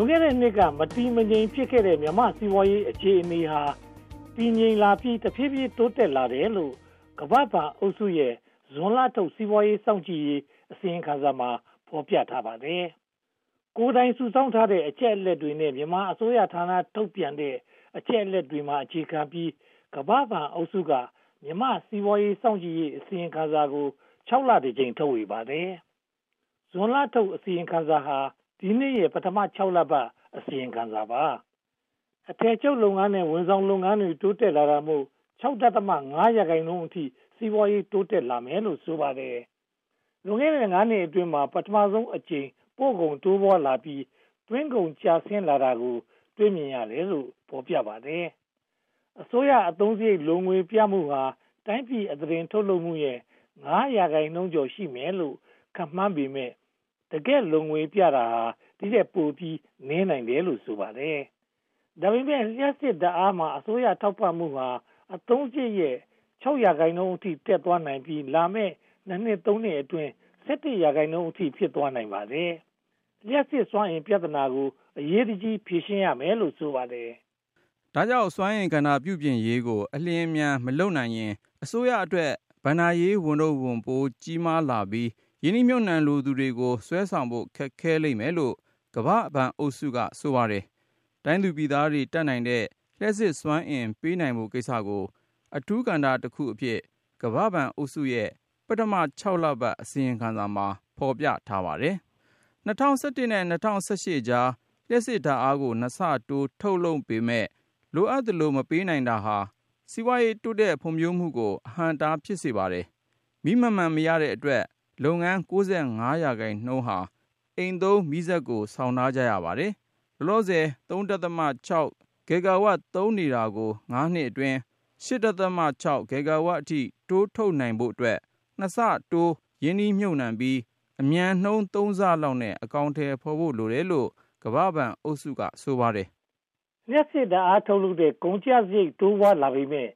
လွန်ခဲ့တဲ့နှစ်ကမတီးမငြိမ်ဖြစ်ခဲ့တဲ့မြန်မာစီးပွားရေးအခြေအနေဟာတည်ငြိမ်လာပြီးတဖြည်းဖြည်းတိုးတက်လာတယ်လို့ကမ္ဘာ့ဘဏ်အုပ်စုရဲ့ဇွန်လထုတ်စီးပွားရေးစောင့်ကြည့်ရေးအစီရင်ခံစာမှာဖော်ပြထားပါတယ်။ကိုယ်တိုင်စုဆောင်းထားတဲ့အချက်အလက်တွေနဲ့မြန်မာအစိုးရဌာနထုတ်ပြန်တဲ့အချက်အလက်တွေမှာအခြေခံပြီးကမ္ဘာ့ဘဏ်အုပ်စုကမြန်မာစီးပွားရေးစောင့်ကြည့်ရေးအစီရင်ခံစာကို6လတစ်ကြိမ်ထုတ်ဝေပါတယ်။ဇွန်လထုတ်အစီရင်ခံစာဟာ ဒီနှစ်ရဲ့ပထမ6လပတ်အစီရင်ခံစာပါအထည်ချုပ်လုပ်ငန်းနဲ့ဝန်ဆောင်လုပ်ငန်းတွေတိုးတက်လာတာမို့6.5ရာခိုင်နှုန်းအထိစီးပွားရေးတိုးတက်လာမယ်လို့ဆိုပါတယ်လွန်ခဲ့တဲ့9နှစ်အတွင်းမှာပထမဆုံးအကြိမ်ပို့ကုန်တိုးပွားလာပြီးတွင်းကုန်ကျဆင်းလာတာကိုတွေ့မြင်ရတယ်လို့ဖော်ပြပါတယ်အစိုးရအသုံးစရိတ်လုံငွေပြမှုဟာတိုင်းပြည်အသွင်ထုတ်လုပ်မှုရဲ့9ရာခိုင်နှုန်းကျော်ရှိမယ်လို့ခန့်မှန်းပေမဲ့ တကယ်လုံငွေပြတာဟာဒီတဲ့ပိုပြီးနည်းနိုင်တယ်လို့ဆိုပါတယ်။ဒါပေမဲ့လျှက်စစ်တအားမှာအစိုးရထောက်ပံ့မှုဟာအသုံးစရိတ်ရဲ့6ရာခိုင်နှုန်းအထိတက်သွားနိုင်ပြီးလာမယ့်နှစ်နှစ်သုံးနှစ်အတွင်း17ရာခိုင်နှုန်းအထိဖြစ်သွားနိုင်ပါတယ်။လျှက်စစ်စွမ်းအင်ပြဿနာကိုအရေးကြီးဖြေရှင်းရမယ်လို့ဆိုပါတယ်။ဒါကြောင့်စွမ်းအင်ကဏ္ဍပြုပြင်ရေးကိုအလျင်အမြန်မလုပ်နိုင်ရင်အစိုးရအတွက်ဗဏ္ဍာရေးဝန်ထုတ်ဝန်ပိုးကြီးမားလာပြီး ယင်းနှမြုပ်နှံလိုသူတွေကို ဆွဲဆောင်ဖို့ ခက်ခဲလိမ့်မယ်လို့ ကမ္ဘာ့ဘဏ်အုပ်စုက ဆိုပါတယ်။တိုင်းသူပြည်သားတွေ တတ်နိုင်တဲ့ လျှက်စစ်စွမ်းအင် ပေးနိုင်မှုကိစ္စကို အထူးကဏ္ဍတစ်ခုအဖြစ် ကမ္ဘာ့ဘဏ်အုပ်စုရဲ့ ပထမ6လပတ် အစီရင်ခံစာမှာ ဖော်ပြထားပါတယ်။2017နဲ့2018ကြား လျှက်စစ်ဓာတ်အားကို နှစ်ဆတိုး ထုတ်လုပ်ပေမဲ့လိုအပ်သလို မပေးနိုင်တာဟာ စီးပွားရေး တိုးတက်ဖွံ့ဖြိုးမှုကို အဟန့်တား ဖြစ်စေပါတယ်။မိမမှန်မရတဲ့အတွက် လုပ်ငန်း 95 ရာခိုင်နှုန်းဟာ အိမ်သုံးမီးစက်ကို ဆောင်ထားကြရပါတယ်။လောလောဆယ် 3.6ဂီဂါဝပ် သုံးနေတာကို9နှစ်အတွင်း 8.6ဂီဂါဝပ်အထိ တိုးထုတ်နိုင်ဖို့အတွက် နှစ်ဆတိုး ရင်းနှီးမြှုပ်နှံပြီး အမြန်နှုန်း3ဆလောက်နဲ့ အကောင့်ထဲဖော်ဖို့ လိုတယ်လို့ ကမ္ဘာ့ဘဏ်အုပ်စုက ဆိုပါတယ်။လျှက်စစ်ဓာတ်အားထုတ်လုပ်တဲ့ ကုန်ကျစရိတ် တိုးပွားလာပေမဲ့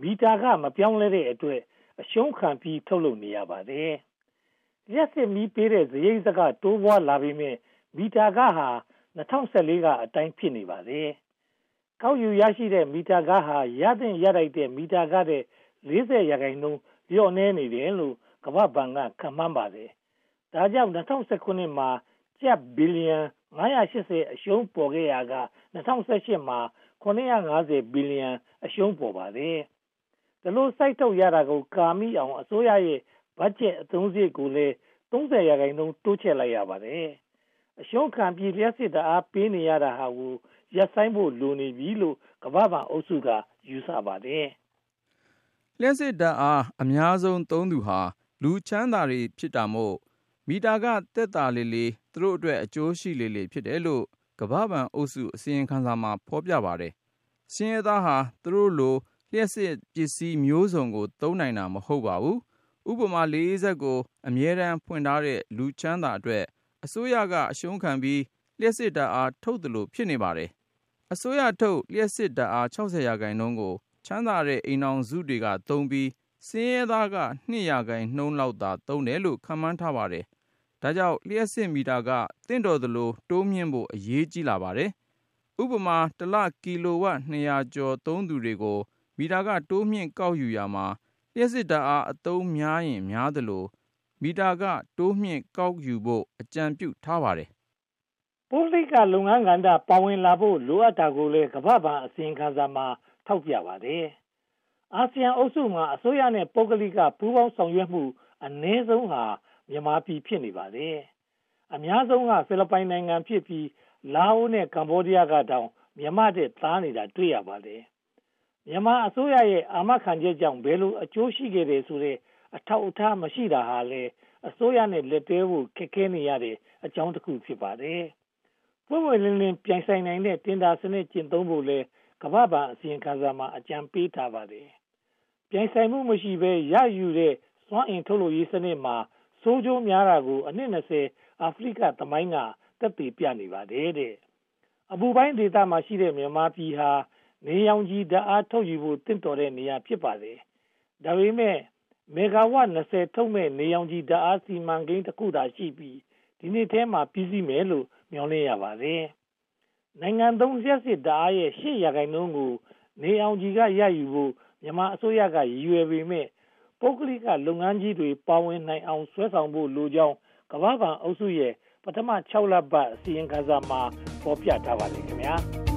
မီတာကမပြောင်းလဲတဲ့အတွက် အရှုံးခံပြီး ထုတ်လုပ်နေရပါတယ်။ လျှက်စစ်မီးပေးတဲ့စရိတ်စကတိုးပွားလာပေမဲ့မီတာကဟာ2014ကအတိုင်းဖြစ်နေပါတယ်။ကောက်ယူရရှိတဲ့မီတာကဟာရတဲ့ရလိုက်တဲ့မီတာကတဲ့40ရာခိုင်နှုန်းလျော့နေနေတယ်လို့ကမ္ဘာ့ဘဏ်ကခန့်မှန်းပါတယ်။ဒါကြောင့်2019မှာကျပ်ဘီလီယံ980အရှုံးပေါ်ခဲ့ရာက2018မှာ950ဘီလီယံအရှုံးပေါ်ပါတယ်။ဒီလိုစိုက်ထုတ်ရတာကိုကာမိအောင်အစိုးရရဲ့ ဘတ်ဂျက်အသုံးစရိတ်ကိုလည်း30ရာခိုင်နှုန်းတိုးချဲ့လိုက်ရပါတယ်။အရှုံးခံပြီးလျှက်စစ်တအားပေးနေရတာဟာကိုရပ်ဆိုင်းဖို့လိုနေပြီလို့ကမ္ဘာ့ဘဏ်အုပ်စုကယူဆပါတယ်။လျှက်စစ်တအားအများဆုံးသုံးသူဟာလူချမ်းသာတွေဖြစ်တာမို့မီတာကတက်တာလေးလေးသူတို့အတွက်အကျိုးရှိလေးလေးဖြစ်တယ်လို့ကမ္ဘာ့ဘဏ်အုပ်စုအစီရင်ခံစာမှာဖော်ပြပါတယ်။စင်းရဲသားဟာသူတို့လိုလျှက်စစ်ပစ္စည်းမျိုးစုံကိုသုံးနိုင်တာမဟုတ်ပါဘူး။ ဥပမာ လေးဆက်ကို အမြဲတမ်းဖွင့်ထားတဲ့ လူချမ်းသာအတွက် အစိုးရက အရှုံးခံပြီး လျှက်စစ်ဓာတ်အား ထုတ်သလို ဖြစ်နေပါတယ်။အစိုးရထုတ် လျှက်စစ်ဓာတ်အား60ရာခိုင်နှုန်းကို ချမ်းသာတဲ့ အိမ်အောင်စုတွေကသုံးပြီးစင်းရဲသားက2ရာခိုင်နှုန်းလောက်သာ သုံးတယ်လို့ ခန့်မှန်းထားပါတယ်။ဒါကြောင့် လျှက်စစ်မီတာကတင့်တော်သလို တိုးမြင့်ဖို့ အရေးကြီးလာပါတယ်။ဥပမာ တလ ကီလိုဝတ်200ကျော် သုံးသူတွေကို မီတာကတိုးမြင့်ကောက်ယူရမှာ လျှက်စစ်ဓာတ်အားအသုံးများရင်များသလို မီတာကတိုးမြင့်ကောက်ယူဖို့ အကြံပြုထားပါတယ်။ပုဂ္ဂလိကလုပ်ငန်းကဏ္ဍ ပါဝင်လာဖို့ လိုအပ်တာကိုလည်း ကမ္ဘာ့ဘဏ်အစီရင်ခံစာမှာ ထောက်ပြပါတယ်။အာဆီယံအုပ်စုမှာ အစိုးရနဲ့ ပုဂ္ဂလိက ပူးပေါင်းဆောင်ရွက်မှု အနည်းဆုံးဟာ မြန်မာပြည် ဖြစ်နေပါတယ်။အများဆုံးက ဖိလစ်ပိုင်နိုင်ငံဖြစ်ပြီး လာအိုနဲ့ ကမ္ဘောဒီးယားကတောင် မြန်မာတဲ့သားနေတာ တွေ့ရပါတယ်။ မြန်မာအစိုးရရဲ့အာမခံချက်ကြောင့် ဘယ်လိုအကျိုးရှိခဲ့တယ်ဆိုတဲ့ အထောက်အထား မရှိတာဟာလည်း အစိုးရနဲ့ လက်တွဲဖို့ ခက်ခဲနေရတဲ့အကြောင်းတစ်ခု ဖြစ်ပါတယ်။ပွင့်ပွင့်လင်းလင်း ပြိုင်ဆိုင်နိုင်တဲ့ တင်ဒါစနစ် ကျင့်သုံးဖို့လည်း ကမ္ဘာ့ဘဏ်အစီရင်ခံစာမှာ အကြံပေးထားပါတယ်။ပြိုင်ဆိုင်မှုမရှိဘဲ ရယူတဲ့ စွမ်းအင်ထုတ်လုပ်ရေးစနစ်မှာ ဆိုးကျိုးများတာကို အနှစ်20အာဖရိကသမိုင်းက သက်သေပြနေပါတယ်တဲ့အပူပိုင်းဒေသမှာရှိတဲ့ မြန်မာပြည်ဟာ နေရောင်ခြည်ဓာတ်အားထုတ်ယူဖို့တင့်တော်တဲ့နေရာဖြစ်ပါတယ်။ဒါပေမဲ့မေဂါဝတ်20ထုတ်မဲ့နေရောင်ခြည်ဓာတ်အားစီမံကိန်းတစ်ခုသာရှိပြီးဒီနှစ်ထဲမှာပြီးစီးမယ်လို့မျှော်လင့်ရပါတယ်နိုင်ငံသုံးလျှပ်စစ်ဓာတ်အားရဲ့၈ရာခိုင်နှုန်းကိုနေအောင်ခြည်ကရယူဖို့မြန်မာအစိုးရကရည်ရွယ်ပေမယ့်ပုဂ္ဂလိကလုပ်ငန်းကြီးတွေပါဝင်နိုင်အောင်ဆွဲဆောင်ဖို့လိုကြောင်းကမ္ဘာ့ဘဏ်အုပ်စုရဲ့ပထမလပတ်အစီရင်ခံစာမှာဖော်ပြထားပါတယ်။